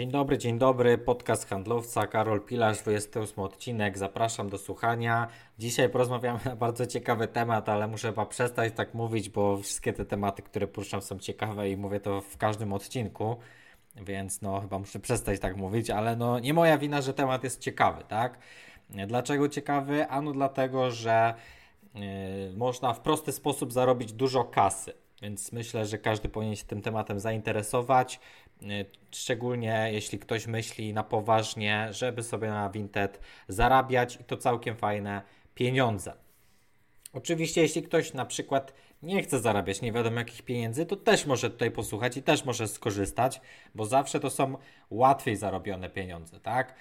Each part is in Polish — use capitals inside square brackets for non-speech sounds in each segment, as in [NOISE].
Dzień dobry, dzień dobry. Podcast handlowca Karol Pilarz, 28 odcinek. Zapraszam do słuchania. Dzisiaj porozmawiamy na bardzo ciekawy temat, ale muszę chyba przestać tak mówić, bo wszystkie te tematy, które poruszam są ciekawe i mówię to w każdym odcinku. Więc no chyba muszę przestać tak mówić, ale no nie moja wina, że temat jest ciekawy, tak? Dlaczego ciekawy? Ano dlatego, że yy, można w prosty sposób zarobić dużo kasy. Więc myślę, że każdy powinien się tym tematem zainteresować. Y, szczególnie jeśli ktoś myśli na poważnie, żeby sobie na Vinted zarabiać i to całkiem fajne pieniądze. Oczywiście, jeśli ktoś na przykład nie chce zarabiać nie wiadomo jakich pieniędzy, to też może tutaj posłuchać i też może skorzystać, bo zawsze to są łatwiej zarobione pieniądze, tak?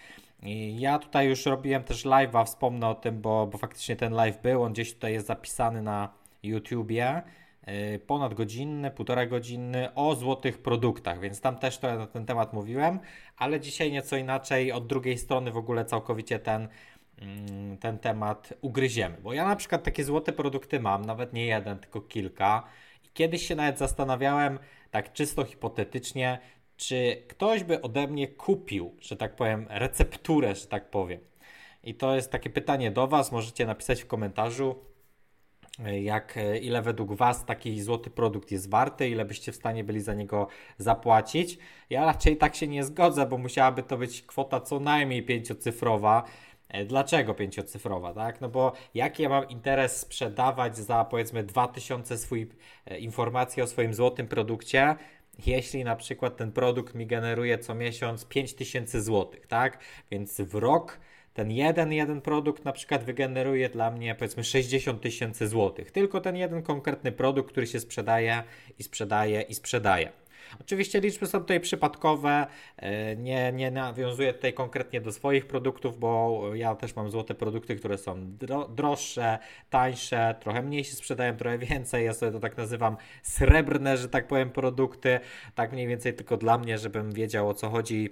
I ja tutaj już robiłem też live'a, wspomnę o tym, bo, bo faktycznie ten live był, on gdzieś tutaj jest zapisany na YouTubie. Y, ponad godzinny, półtora godzinny o złotych produktach, więc tam też trochę na ten temat mówiłem, ale dzisiaj nieco inaczej, od drugiej strony w ogóle całkowicie ten, mm, ten temat ugryziemy, bo ja na przykład takie złote produkty mam, nawet nie jeden, tylko kilka i kiedyś się nawet zastanawiałem, tak czysto hipotetycznie, czy ktoś by ode mnie kupił, że tak powiem, recepturę, że tak powiem. I to jest takie pytanie do Was, możecie napisać w komentarzu, jak, e, ile według Was taki złoty produkt jest warty, ile byście w stanie byli za niego zapłacić. Ja raczej tak się nie zgodzę, bo musiałaby to być kwota co najmniej pięciocyfrowa. E, dlaczego pięciocyfrowa, tak? No bo jaki ja mam interes sprzedawać za powiedzmy 2000 swój e, informacji o swoim złotym produkcie, jeśli na przykład ten produkt mi generuje co miesiąc 5000 zł, tak? Więc w rok ten jeden, jeden produkt na przykład wygeneruje dla mnie powiedzmy 60 tysięcy złotych. Tylko ten jeden konkretny produkt, który się sprzedaje i sprzedaje i sprzedaje. Oczywiście liczby są tutaj przypadkowe, e, nie, nie nawiązuję tutaj konkretnie do swoich produktów, bo ja też mam złote produkty, które są droższe, tańsze, trochę mniej się sprzedają, trochę więcej. Ja sobie to tak nazywam srebrne, że tak powiem, produkty, tak mniej więcej tylko dla mnie, żebym wiedział o co chodzi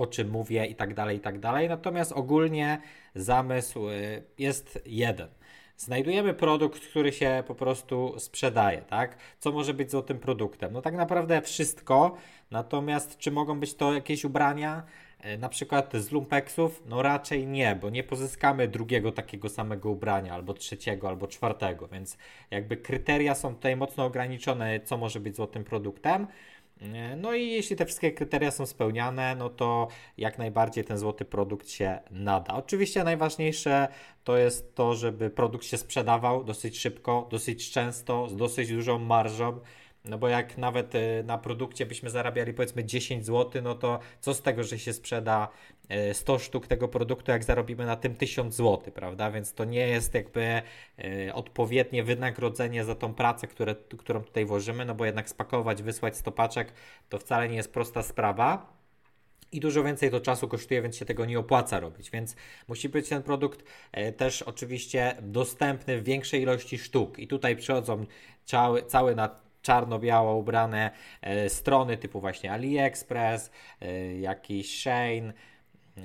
o czym mówię i tak dalej, i tak dalej. Natomiast ogólnie zamysł y, jest jeden. Znajdujemy produkt, który się po prostu sprzedaje, tak? Co może być złotym produktem? No tak naprawdę wszystko, natomiast czy mogą być to jakieś ubrania? Y, na przykład z lumpeksów? No raczej nie, bo nie pozyskamy drugiego takiego samego ubrania, albo trzeciego, albo czwartego, więc jakby kryteria są tutaj mocno ograniczone, co może być złotym produktem. No i jeśli te wszystkie kryteria są spełniane, no to jak najbardziej ten złoty produkt się nada. Oczywiście najważniejsze to jest to, żeby produkt się sprzedawał dosyć szybko, dosyć często, z dosyć dużą marżą. No bo jak nawet y, na produkcie byśmy zarabiali powiedzmy 10 zł, no to co z tego, że się sprzeda 100 y, sztuk tego produktu, jak zarobimy na tym 1000 zł, prawda? Więc to nie jest jakby y, odpowiednie wynagrodzenie za tą pracę, które, którą tutaj włożymy, no bo jednak spakować, wysłać stopaczek to wcale nie jest prosta sprawa i dużo więcej to czasu kosztuje, więc się tego nie opłaca robić. Więc musi być ten produkt też oczywiście dostępny w większej ilości sztuk. I tutaj przychodzą cały, cały na czarno-biało ubrane e, strony typu właśnie AliExpress, e, jakiś Shane,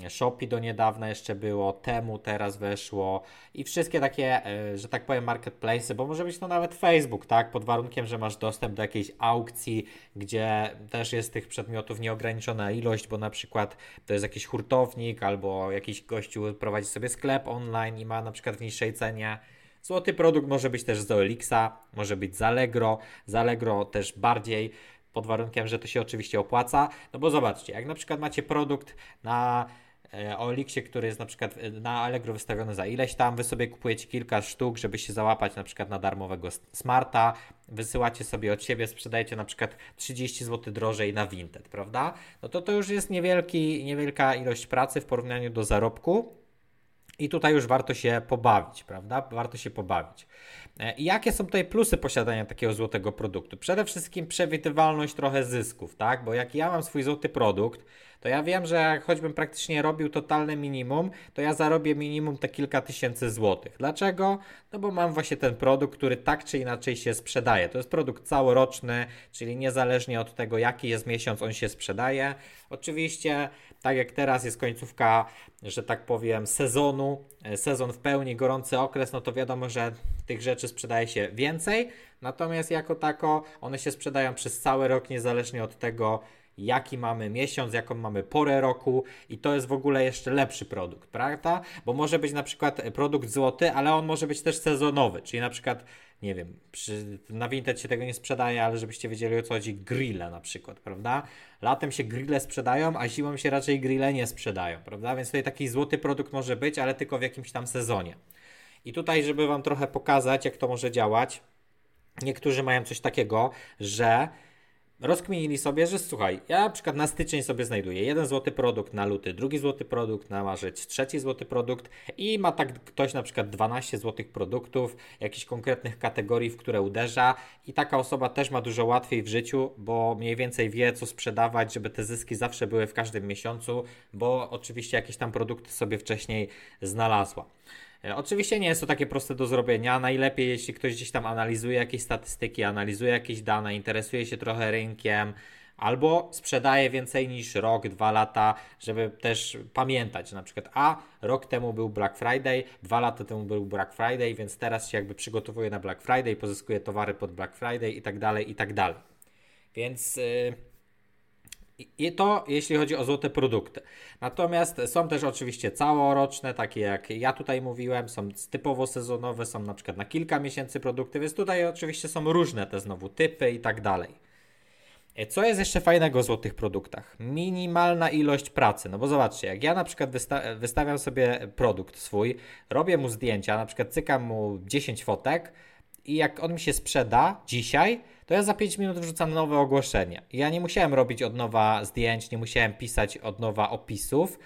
Shopee do niedawna jeszcze było, Temu teraz weszło i wszystkie takie, e, że tak powiem, marketplace, bo może być to nawet Facebook, tak? Pod warunkiem, że masz dostęp do jakiejś aukcji, gdzie też jest tych przedmiotów nieograniczona ilość, bo na przykład to jest jakiś hurtownik albo jakiś gościu prowadzi sobie sklep online i ma na przykład w niższej cenie Złoty produkt może być też z Elixa, może być z Allegro, z Allegro też bardziej pod warunkiem, że to się oczywiście opłaca. No bo zobaczcie, jak na przykład macie produkt na e, Olixie, który jest na przykład e, na Allegro wystawiony za ileś tam, wy sobie kupujecie kilka sztuk, żeby się załapać na przykład na darmowego smarta, wysyłacie sobie od siebie, sprzedajecie na przykład 30 zł drożej na Vinted, prawda? No to to już jest niewielki, niewielka ilość pracy w porównaniu do zarobku. I tutaj już warto się pobawić, prawda? Warto się pobawić. E, I jakie są tutaj plusy posiadania takiego złotego produktu? Przede wszystkim przewidywalność trochę zysków, tak? Bo jak ja mam swój złoty produkt, to ja wiem, że choćbym praktycznie robił totalne minimum, to ja zarobię minimum te kilka tysięcy złotych. Dlaczego? No bo mam właśnie ten produkt, który tak czy inaczej się sprzedaje. To jest produkt całoroczny, czyli niezależnie od tego, jaki jest miesiąc, on się sprzedaje. Oczywiście, tak jak teraz jest końcówka, że tak powiem, sezonu, e, sezon w pełni, gorący okres, no to wiadomo, że tych rzeczy sprzedaje się więcej, natomiast jako tako one się sprzedają przez cały rok, niezależnie od tego, jaki mamy miesiąc, jaką mamy porę roku i to jest w ogóle jeszcze lepszy produkt, prawda? Bo może być na przykład produkt złoty, ale on może być też sezonowy, czyli na przykład nie wiem, przy, na Vinted się tego nie sprzedaje, ale żebyście wiedzieli o co chodzi, grille na przykład, prawda? Latem się grille sprzedają, a zimą się raczej grille nie sprzedają, prawda? Więc tutaj taki złoty produkt może być, ale tylko w jakimś tam sezonie. I tutaj, żeby Wam trochę pokazać, jak to może działać, niektórzy mają coś takiego, że rozkminili sobie, że słuchaj, ja na przykład na styczeń sobie znajduję jeden złoty produkt na luty, drugi złoty produkt na marzec, trzeci złoty produkt i ma tak ktoś na przykład 12 złotych produktów, jakichś konkretnych kategorii, w które uderza i taka osoba też ma dużo łatwiej w życiu, bo mniej więcej wie, co sprzedawać, żeby te zyski zawsze były w każdym miesiącu, bo oczywiście jakieś tam produkty sobie wcześniej znalazła. E, oczywiście nie jest to takie proste do zrobienia. Najlepiej, jeśli ktoś gdzieś tam analizuje jakieś statystyki, analizuje jakieś dane, interesuje się trochę rynkiem, albo sprzedaje więcej niż rok, dwa lata, żeby też pamiętać, na przykład, a rok temu był Black Friday, dwa lata temu był Black Friday, więc teraz się jakby przygotowuje na Black Friday, pozyskuje towary pod Black Friday i tak dalej, i tak dalej. Więc. Yy i to jeśli chodzi o złote produkty. Natomiast są też oczywiście całoroczne, takie jak ja tutaj mówiłem, są typowo sezonowe, są na przykład na kilka miesięcy produkty, więc tutaj oczywiście są różne te znowu typy i tak dalej. E, co jest jeszcze fajnego w złotych produktach? Minimalna ilość pracy. No bo zobaczcie, jak ja na przykład wysta wystawiam sobie produkt swój, robię mu zdjęcia, na przykład cykam mu 10 fotek i jak on mi się sprzeda dzisiaj, to ja za 5 minut wrzucam nowe ogłoszenie. Ja nie musiałem robić od nowa zdjęć, nie musiałem pisać od nowa opisów,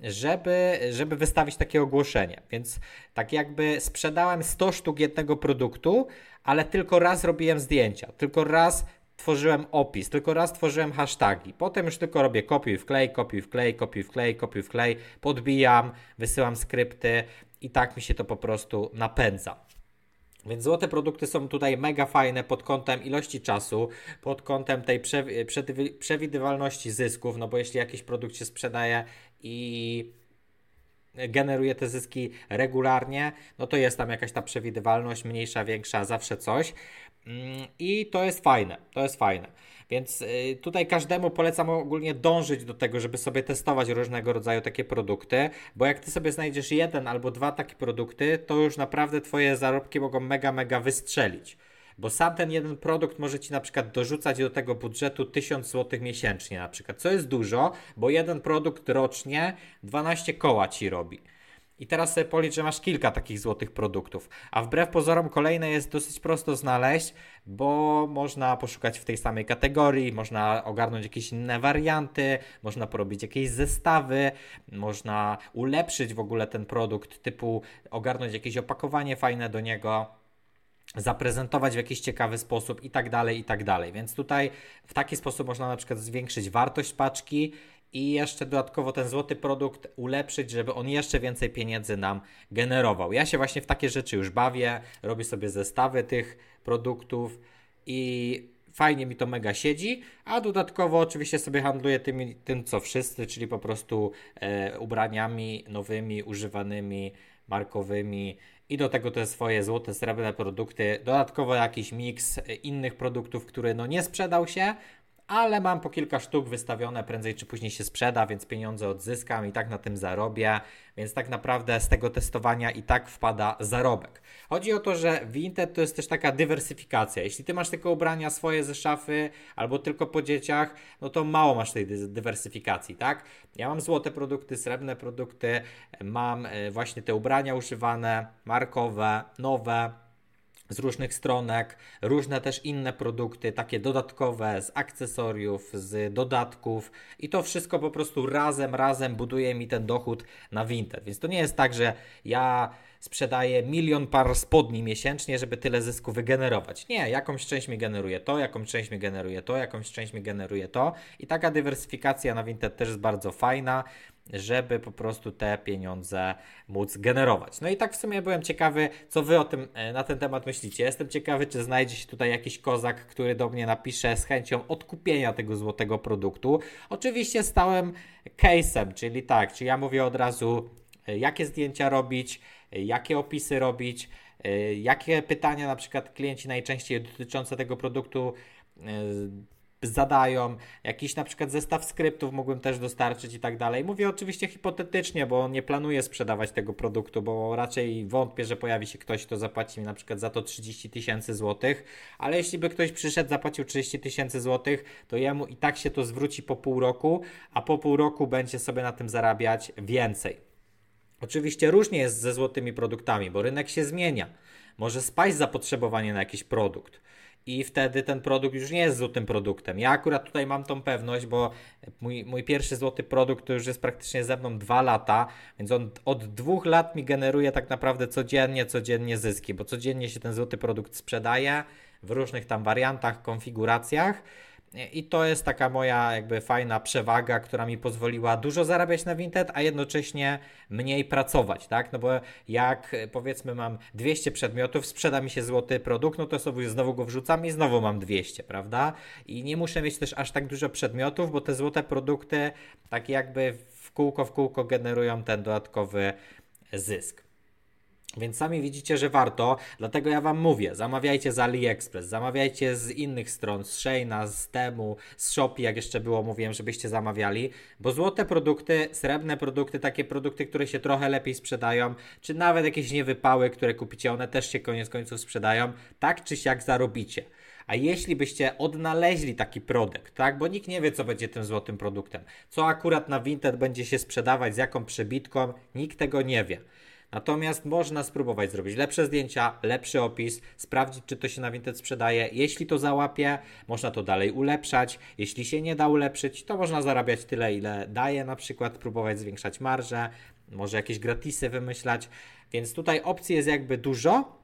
żeby, żeby wystawić takie ogłoszenie. Więc tak jakby sprzedałem 100 sztuk jednego produktu, ale tylko raz robiłem zdjęcia, tylko raz tworzyłem opis, tylko raz tworzyłem hasztagi. Potem już tylko robię kopiuj wklej, kopiuj wklej, kopiuj wklej, kopiuj wklej, podbijam, wysyłam skrypty i tak mi się to po prostu napędza. Więc złote produkty są tutaj mega fajne pod kątem ilości czasu, pod kątem tej przewidywalności zysków, no bo jeśli jakiś produkt się sprzedaje i generuje te zyski regularnie, no to jest tam jakaś ta przewidywalność, mniejsza, większa, zawsze coś. Mm, I to jest fajne, to jest fajne. Więc y, tutaj każdemu polecam ogólnie dążyć do tego, żeby sobie testować różnego rodzaju takie produkty, bo jak ty sobie znajdziesz jeden albo dwa takie produkty, to już naprawdę twoje zarobki mogą mega, mega wystrzelić. Bo sam ten jeden produkt może ci na przykład dorzucać do tego budżetu 1000 zł miesięcznie na przykład, co jest dużo, bo jeden produkt rocznie 12 koła ci robi. I teraz sobie policz, że masz kilka takich złotych produktów. A wbrew pozorom kolejne jest dosyć prosto znaleźć, bo można poszukać w tej samej kategorii, można ogarnąć jakieś inne warianty, można porobić jakieś zestawy, można ulepszyć w ogóle ten produkt, typu ogarnąć jakieś opakowanie fajne do niego zaprezentować w jakiś ciekawy sposób i tak dalej, i tak dalej. Więc tutaj w taki sposób można na przykład zwiększyć wartość paczki i jeszcze dodatkowo ten złoty produkt ulepszyć, żeby on jeszcze więcej pieniędzy nam generował. Ja się właśnie w takie rzeczy już bawię, robię sobie zestawy tych produktów i fajnie mi to mega siedzi, a dodatkowo oczywiście sobie handluję tym, tym co wszyscy, czyli po prostu e, ubraniami nowymi, używanymi, markowymi. I do tego te swoje złote, srebrne produkty, dodatkowo jakiś miks innych produktów, który no nie sprzedał się, ale mam po kilka sztuk wystawione, prędzej czy później się sprzeda, więc pieniądze odzyskam i tak na tym zarobię, więc tak naprawdę z tego testowania i tak wpada zarobek. Chodzi o to, że Vinted to jest też taka dywersyfikacja. Jeśli ty masz tylko ubrania swoje ze szafy albo tylko po dzieciach, no to mało masz tej dywersyfikacji, tak? Ja mam złote produkty, srebrne produkty, mam e, właśnie te ubrania używane, markowe, nowe, z różnych stronek, różne też inne produkty, takie dodatkowe, z akcesoriów, z dodatków i to wszystko po prostu razem, razem buduje mi ten dochód na Vinted. Więc to nie jest tak, że ja sprzedaję milion par spodni miesięcznie, żeby tyle zysku wygenerować. Nie, jakąś część mi generuje to, jakąś część mi generuje to, jakąś część mi generuje to i taka dywersyfikacja na Vinted też jest bardzo fajna żeby po prostu te pieniądze móc generować. No i tak w sumie byłem ciekawy, co wy o tym e, na ten temat myślicie. Jestem ciekawy, czy znajdzie się tutaj jakiś kozak, który do mnie napisze z chęcią odkupienia tego złotego produktu. Oczywiście stałem case'em, czyli tak, czy ja mówię od razu, e, jakie zdjęcia robić, e, jakie opisy robić, jakie pytania na przykład klienci najczęściej dotyczące tego produktu zadają, jakiś na przykład zestaw skryptów mógłbym też dostarczyć i tak dalej. Mówię oczywiście hipotetycznie, bo nie planuję sprzedawać tego produktu, bo raczej wątpię, że pojawi się ktoś, kto zapłaci mi na przykład za to 30 tysięcy złotych, ale jeśli by ktoś przyszedł, zapłacił 30 tysięcy złotych, to jemu i tak się to zwróci po pół roku, a po pół roku będzie sobie na tym zarabiać więcej. Oczywiście różnie jest ze złotymi produktami, bo rynek się zmienia. Może spaść zapotrzebowanie na jakiś produkt i wtedy ten produkt już nie jest złotym produktem. Ja akurat tutaj mam tą pewność, bo mój, mój pierwszy złoty produkt to już jest praktycznie ze mną dwa lata, więc on od dwóch lat mi generuje tak naprawdę codziennie, codziennie zyski, bo codziennie się ten złoty produkt sprzedaje w różnych tam wariantach, konfiguracjach i to jest taka moja jakby fajna przewaga, która mi pozwoliła dużo zarabiać na Vinted, a jednocześnie mniej pracować, tak? No bo jak powiedzmy mam 200 przedmiotów, sprzeda mi się złoty produkt, no to sobie znowu go wrzucam i znowu mam 200, prawda? I nie muszę mieć też aż tak dużo przedmiotów, bo te złote produkty tak jakby w kółko w kółko generują ten dodatkowy zysk. Więc sami widzicie, że warto, dlatego ja Wam mówię, zamawiajcie z AliExpress, zamawiajcie z innych stron, z Sheina, z Temu, z Shopee, jak jeszcze było, mówiłem, żebyście zamawiali, bo złote produkty, srebrne produkty, takie produkty, które się trochę lepiej sprzedają, czy nawet jakieś niewypały, które kupicie, one też się koniec końców sprzedają, tak czy siak zarobicie. A jeśli byście odnaleźli taki produkt, tak, bo nikt nie wie, co będzie tym złotym produktem, co akurat na Vinted będzie się sprzedawać, z jaką przebitką, nikt tego nie wie. Natomiast można spróbować zrobić lepsze zdjęcia, lepszy opis, sprawdzić, czy to się na Vinted sprzedaje. Jeśli to załapie, można to dalej ulepszać. Jeśli się nie da ulepszyć, to można zarabiać tyle, ile daje, na przykład próbować zwiększać marżę, może jakieś gratisy wymyślać. Więc tutaj opcji jest jakby dużo,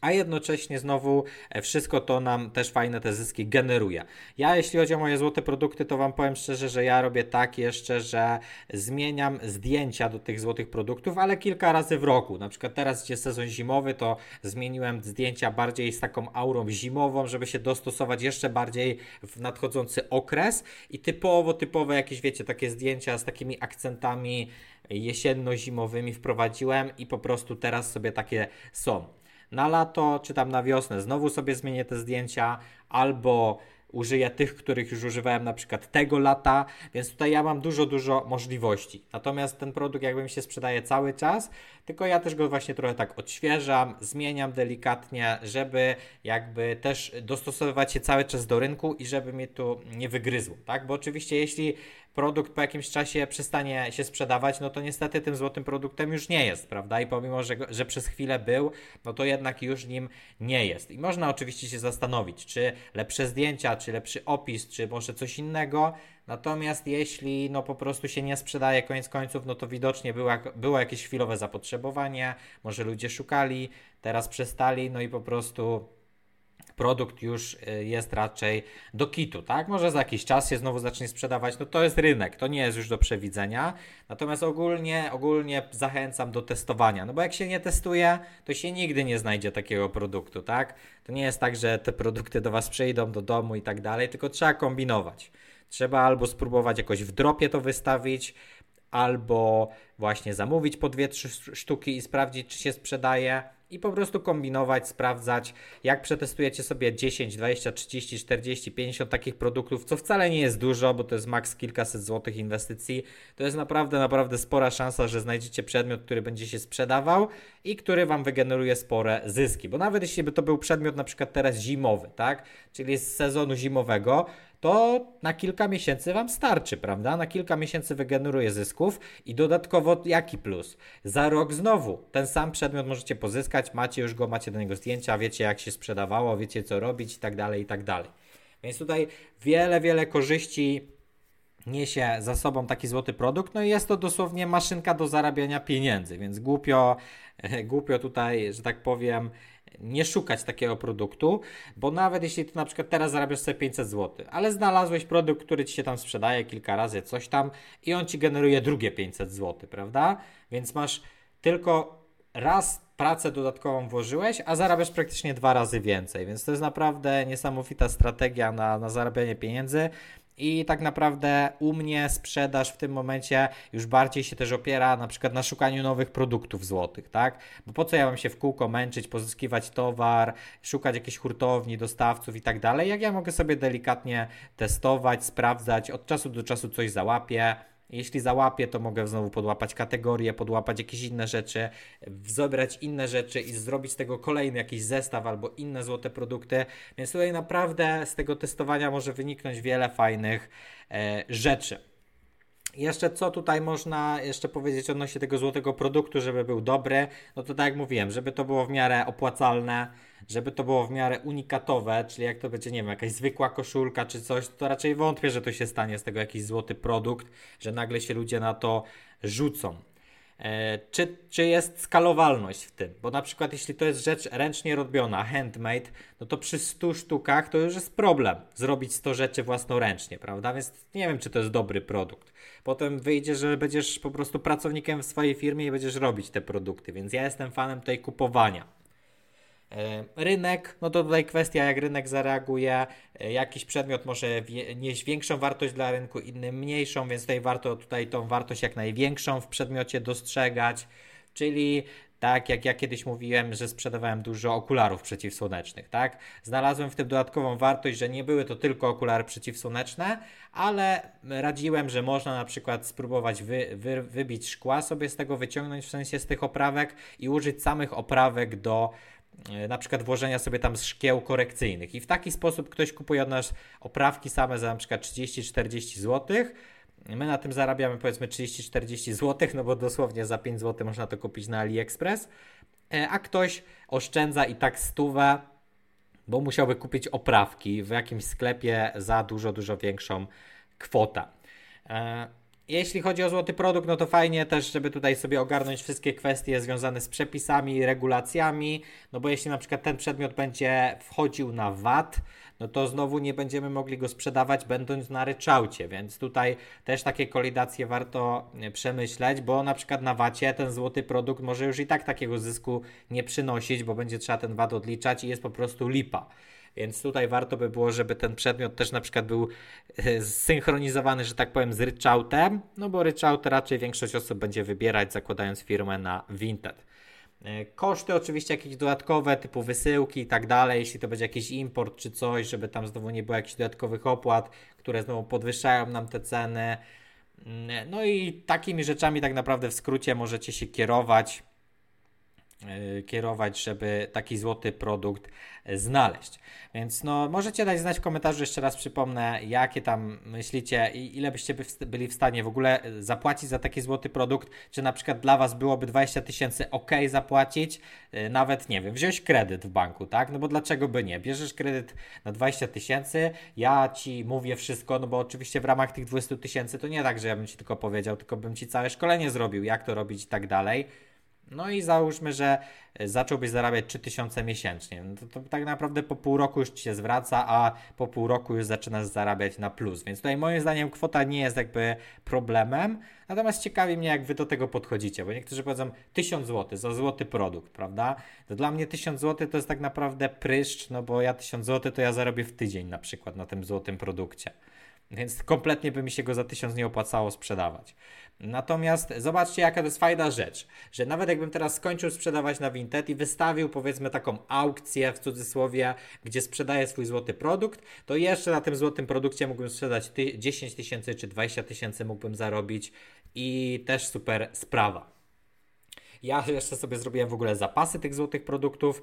a jednocześnie znowu e, wszystko to nam też fajne te zyski generuje. Ja jeśli chodzi o moje złote produkty, to Wam powiem szczerze, że ja robię tak jeszcze, że zmieniam zdjęcia do tych złotych produktów, ale kilka razy w roku. Na przykład teraz jest sezon zimowy, to zmieniłem zdjęcia bardziej z taką aurą zimową, żeby się dostosować jeszcze bardziej w nadchodzący okres i typowo, typowe jakieś wiecie, takie zdjęcia z takimi akcentami jesienno-zimowymi wprowadziłem i po prostu teraz sobie takie są na lato czy tam na wiosnę znowu sobie zmienię te zdjęcia, albo użyję tych, których już używałem na przykład tego lata, więc tutaj ja mam dużo, dużo możliwości. Natomiast ten produkt jakby mi się sprzedaje cały czas, tylko ja też go właśnie trochę tak odświeżam, zmieniam delikatnie, żeby jakby też dostosowywać się cały czas do rynku i żeby mnie tu nie wygryzło, tak? Bo oczywiście jeśli produkt po jakimś czasie przestanie się sprzedawać, no to niestety tym złotym produktem już nie jest, prawda? I pomimo, że, że przez chwilę był, no to jednak już nim nie jest. I można oczywiście się zastanowić, czy lepsze zdjęcia, czy lepszy opis, czy może coś innego. Natomiast jeśli no po prostu się nie sprzedaje koniec końców, no to widocznie była, było jakieś chwilowe zapotrzebowanie, może ludzie szukali, teraz przestali, no i po prostu produkt już y, jest raczej do kitu, tak? Może za jakiś czas się znowu zacznie sprzedawać, no to jest rynek, to nie jest już do przewidzenia. Natomiast ogólnie, ogólnie zachęcam do testowania, no bo jak się nie testuje, to się nigdy nie znajdzie takiego produktu, tak? To nie jest tak, że te produkty do Was przyjdą do domu i tak dalej, tylko trzeba kombinować. Trzeba albo spróbować jakoś w dropie to wystawić, albo właśnie zamówić po dwie, trzy sztuki i sprawdzić, czy się sprzedaje i po prostu kombinować, sprawdzać, jak przetestujecie sobie 10, 20, 30, 40, 50 takich produktów, co wcale nie jest dużo, bo to jest maks kilkaset złotych inwestycji, to jest naprawdę, naprawdę spora szansa, że znajdziecie przedmiot, który będzie się sprzedawał i który Wam wygeneruje spore zyski, bo nawet jeśli by to był przedmiot na przykład teraz zimowy, tak, czyli z sezonu zimowego, to na kilka miesięcy Wam starczy, prawda? Na kilka miesięcy wygeneruje zysków i dodatkowo jaki plus? Za rok znowu ten sam przedmiot możecie pozyskać, macie już go, macie do niego zdjęcia, wiecie jak się sprzedawało, wiecie co robić i tak dalej, i tak dalej. Więc tutaj wiele, wiele korzyści niesie za sobą taki złoty produkt, no i jest to dosłownie maszynka do zarabiania pieniędzy, więc głupio, [LAUGHS] głupio tutaj, że tak powiem, nie szukać takiego produktu, bo nawet jeśli ty na przykład teraz zarabiasz sobie 500 zł, ale znalazłeś produkt, który ci się tam sprzedaje kilka razy, coś tam i on ci generuje drugie 500 zł, prawda? Więc masz tylko raz pracę dodatkową włożyłeś, a zarabiasz praktycznie dwa razy więcej, więc to jest naprawdę niesamowita strategia na, na zarabianie pieniędzy I tak naprawdę u mnie sprzedaż w tym momencie już bardziej się też opiera na przykład na szukaniu nowych produktów złotych, tak? Bo po co ja mam się w kółko męczyć, pozyskiwać towar, szukać jakichś hurtowni, dostawców i tak dalej, jak ja mogę sobie delikatnie testować, sprawdzać, od czasu do czasu coś załapię, jeśli załapię, to mogę znowu podłapać kategorie, podłapać jakieś inne rzeczy, zebrać inne rzeczy i zrobić z tego kolejny jakiś zestaw albo inne złote produkty. Więc tutaj naprawdę z tego testowania może wyniknąć wiele fajnych e, rzeczy. Jeszcze co tutaj można jeszcze powiedzieć odnośnie tego złotego produktu, żeby był dobry? No to tak jak mówiłem, żeby to było w miarę opłacalne, żeby to było w miarę unikatowe, czyli jak to będzie, nie wiem, jakaś zwykła koszulka czy coś, to raczej wątpię, że to się stanie z tego jakiś złoty produkt, że nagle się ludzie na to rzucą. E, czy, czy jest skalowalność w tym? Bo na przykład jeśli to jest rzecz ręcznie robiona, handmade, no to przy 100 sztukach to już jest problem zrobić 100 rzeczy własnoręcznie, prawda? Więc nie wiem, czy to jest dobry produkt. Potem wyjdzie, że będziesz po prostu pracownikiem w swojej firmie i będziesz robić te produkty, więc ja jestem fanem tej kupowania. E, rynek, no to tutaj kwestia, jak rynek zareaguje. E, jakiś przedmiot może nieść większą wartość dla rynku, inny mniejszą, więc tutaj warto tutaj tą wartość jak największą w przedmiocie dostrzegać. Czyli tak jak ja kiedyś mówiłem, że sprzedawałem dużo okularów przeciwsłonecznych, tak? Znalazłem w tym dodatkową wartość, że nie były to tylko okulary przeciwsłoneczne, ale radziłem, że można na przykład spróbować wy, wy, wybić szkła sobie z tego, wyciągnąć w sensie z tych oprawek i użyć samych oprawek do na przykład włożenia sobie tam szkieł korekcyjnych i w taki sposób ktoś kupuje od nas oprawki same za na przykład 30-40 zł. My na tym zarabiamy powiedzmy 30-40 zł, no bo dosłownie za 5 zł można to kupić na AliExpress, e, a ktoś oszczędza i tak stówę, bo musiałby kupić oprawki w jakimś sklepie za dużo, dużo większą kwotę. Jeśli chodzi o złoty produkt, no to fajnie też, żeby tutaj sobie ogarnąć wszystkie kwestie związane z przepisami, regulacjami, no bo jeśli na przykład ten przedmiot będzie wchodził na VAT, no to znowu nie będziemy mogli go sprzedawać będąc na ryczałcie, więc tutaj też takie kolidacje warto e, przemyśleć, bo na przykład na VAT-ie ten złoty produkt może już i tak takiego zysku nie przynosić, bo będzie trzeba ten VAT odliczać i jest po prostu lipa. Więc tutaj warto by było, żeby ten przedmiot też na przykład był e, zsynchronizowany, że tak powiem, z ryczałtem, no bo ryczałt raczej większość osób będzie wybierać zakładając firmę na Vinted. E, koszty oczywiście jakieś dodatkowe, typu wysyłki i tak dalej, jeśli to będzie jakiś import czy coś, żeby tam znowu nie było jakichś dodatkowych opłat, które znowu podwyższają nam te ceny. Mm, no i takimi rzeczami tak naprawdę w skrócie możecie się kierować. E, kierować, żeby taki złoty produkt e, znaleźć. Więc no, możecie dać znać w komentarzu, jeszcze raz przypomnę, jakie tam myślicie i ile byście byli w stanie w ogóle e, zapłacić za taki złoty produkt, czy na przykład dla Was byłoby 20 tysięcy ok zapłacić, nawet nie wiem, wziąć kredyt w banku, tak? No bo dlaczego by nie? Bierzesz kredyt na 20 tysięcy, ja Ci mówię wszystko, no bo oczywiście w ramach tych 20 tysięcy to nie tak, że ja bym Ci tylko powiedział, tylko bym Ci całe szkolenie zrobił, jak to robić i tak dalej no i załóżmy, że e, zacząłbyś zarabiać 3000 miesięcznie. No to, to, tak naprawdę po pół roku już ci się zwraca, a po pół roku już zaczynasz zarabiać na plus. Więc tutaj moim zdaniem kwota nie jest jakby problemem. Natomiast ciekawi mnie, jak wy do tego podchodzicie, bo niektórzy powiedzą 1000 zł za złoty produkt, prawda? To dla mnie 1000 zł to jest tak naprawdę pryszcz, no bo ja 1000 zł to ja zarobię w tydzień na przykład na tym złotym produkcie. Więc kompletnie by mi się go za 1000 nie opłacało sprzedawać. Natomiast zobaczcie, jaka to jest fajna rzecz, że nawet jakbym teraz skończył sprzedawać na Vinted i wystawił powiedzmy taką aukcję w cudzysłowie, gdzie sprzedaję swój złoty produkt, to jeszcze na tym złotym produkcie mógłbym sprzedać 10 tysięcy czy 20 tysięcy mógłbym zarobić i też super sprawa. Ja jeszcze sobie zrobiłem w ogóle zapasy tych złotych produktów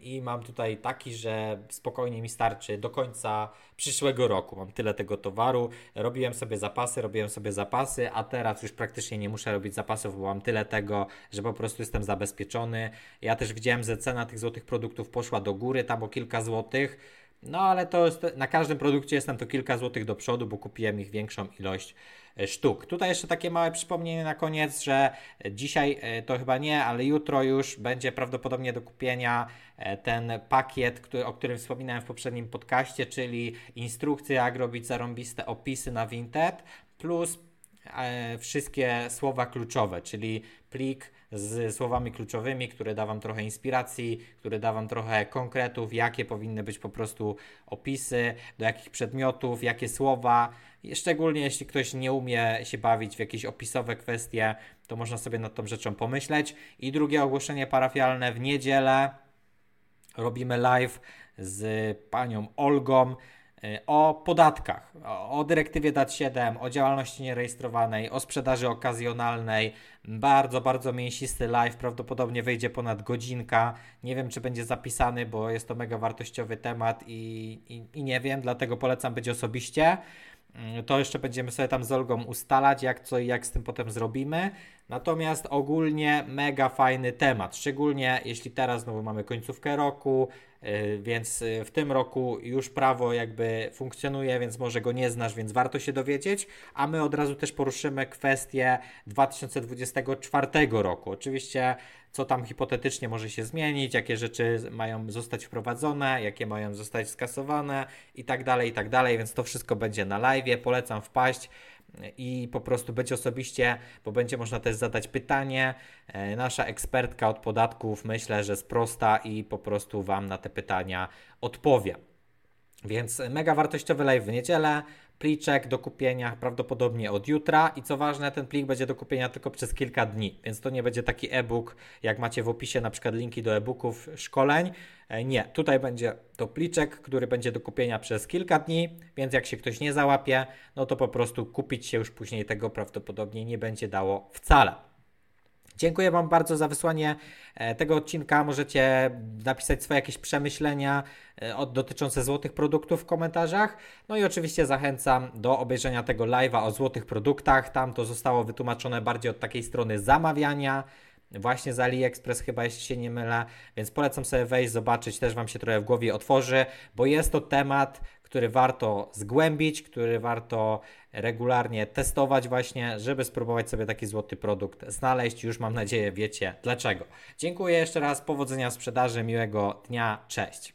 i mam tutaj taki, że spokojnie mi starczy do końca przyszłego roku. Mam tyle tego towaru. Robiłem sobie zapasy, robiłem sobie zapasy, a teraz już praktycznie nie muszę robić zapasów, bo mam tyle tego, że po prostu jestem zabezpieczony. Ja też widziałem, że cena tych złotych produktów poszła do góry, tam o kilka złotych. No ale to jest, na każdym produkcie jestem to kilka złotych do przodu, bo kupiłem ich większą ilość E, sztuk. Tutaj jeszcze takie małe przypomnienie na koniec, że dzisiaj e, to chyba nie, ale jutro już będzie prawdopodobnie do kupienia e, ten pakiet, który, o którym wspominałem w poprzednim podcaście, czyli instrukcje, jak robić zarąbiste opisy na Vinted, plus wszystkie słowa kluczowe, czyli plik z słowami kluczowymi, które da Wam trochę inspiracji, które da Wam trochę konkretów, jakie powinny być po prostu opisy, do jakich przedmiotów, jakie słowa. Szczególnie jeśli ktoś nie umie się bawić w jakieś opisowe kwestie, to można sobie nad tą rzeczą pomyśleć. I drugie ogłoszenie parafialne w niedzielę robimy live z panią Olgą o podatkach, o dyrektywie DAT7, o działalności nierejestrowanej, o sprzedaży okazjonalnej. Bardzo, bardzo mięsisty live, prawdopodobnie wyjdzie ponad godzinka. Nie wiem, czy będzie zapisany, bo jest to mega wartościowy temat i, i, i nie wiem, dlatego polecam być osobiście. Mm, to jeszcze będziemy sobie tam z Olgą ustalać, jak co i jak z tym potem zrobimy. Natomiast ogólnie mega fajny temat, szczególnie jeśli teraz znowu mamy końcówkę roku, więc y, w tym roku już prawo jakby funkcjonuje, więc może go nie znasz, więc warto się dowiedzieć, a my od razu też poruszymy kwestię 2024 roku. Oczywiście co tam hipotetycznie może się zmienić, jakie rzeczy mają zostać wprowadzone, jakie mają zostać skasowane i tak dalej, i tak dalej, więc to wszystko będzie na live. Polecam wpaść i po prostu być osobiście, bo będzie można też zadać pytanie. E, nasza ekspertka od podatków myślę, że jest prosta i po prostu Wam na te pytania odpowie. Więc mega wartościowy live w niedzielę pliczek do kupienia prawdopodobnie od jutra i co ważne, ten plik będzie do kupienia tylko przez kilka dni, więc to nie będzie taki e-book, jak macie w opisie na przykład linki do e-booków, szkoleń. E, nie, tutaj będzie to pliczek, który będzie do kupienia przez kilka dni, więc jak się ktoś nie załapie, no to po prostu kupić się już później tego prawdopodobnie nie będzie dało wcale. Dziękuję Wam bardzo za wysłanie e, tego odcinka. Możecie napisać swoje jakieś przemyślenia e, dotyczące złotych produktów w komentarzach. No i oczywiście zachęcam do obejrzenia tego live'a o złotych produktach. Tam to zostało wytłumaczone bardziej od takiej strony zamawiania. Właśnie z AliExpress chyba, jeśli się nie mylę, więc polecam sobie wejść, zobaczyć, też Wam się trochę w głowie otworzy, bo jest to temat, który warto zgłębić, który warto regularnie testować właśnie, żeby spróbować sobie taki złoty produkt znaleźć. Już mam nadzieję wiecie dlaczego. Dziękuję jeszcze raz, powodzenia w sprzedaży, miłego dnia, cześć.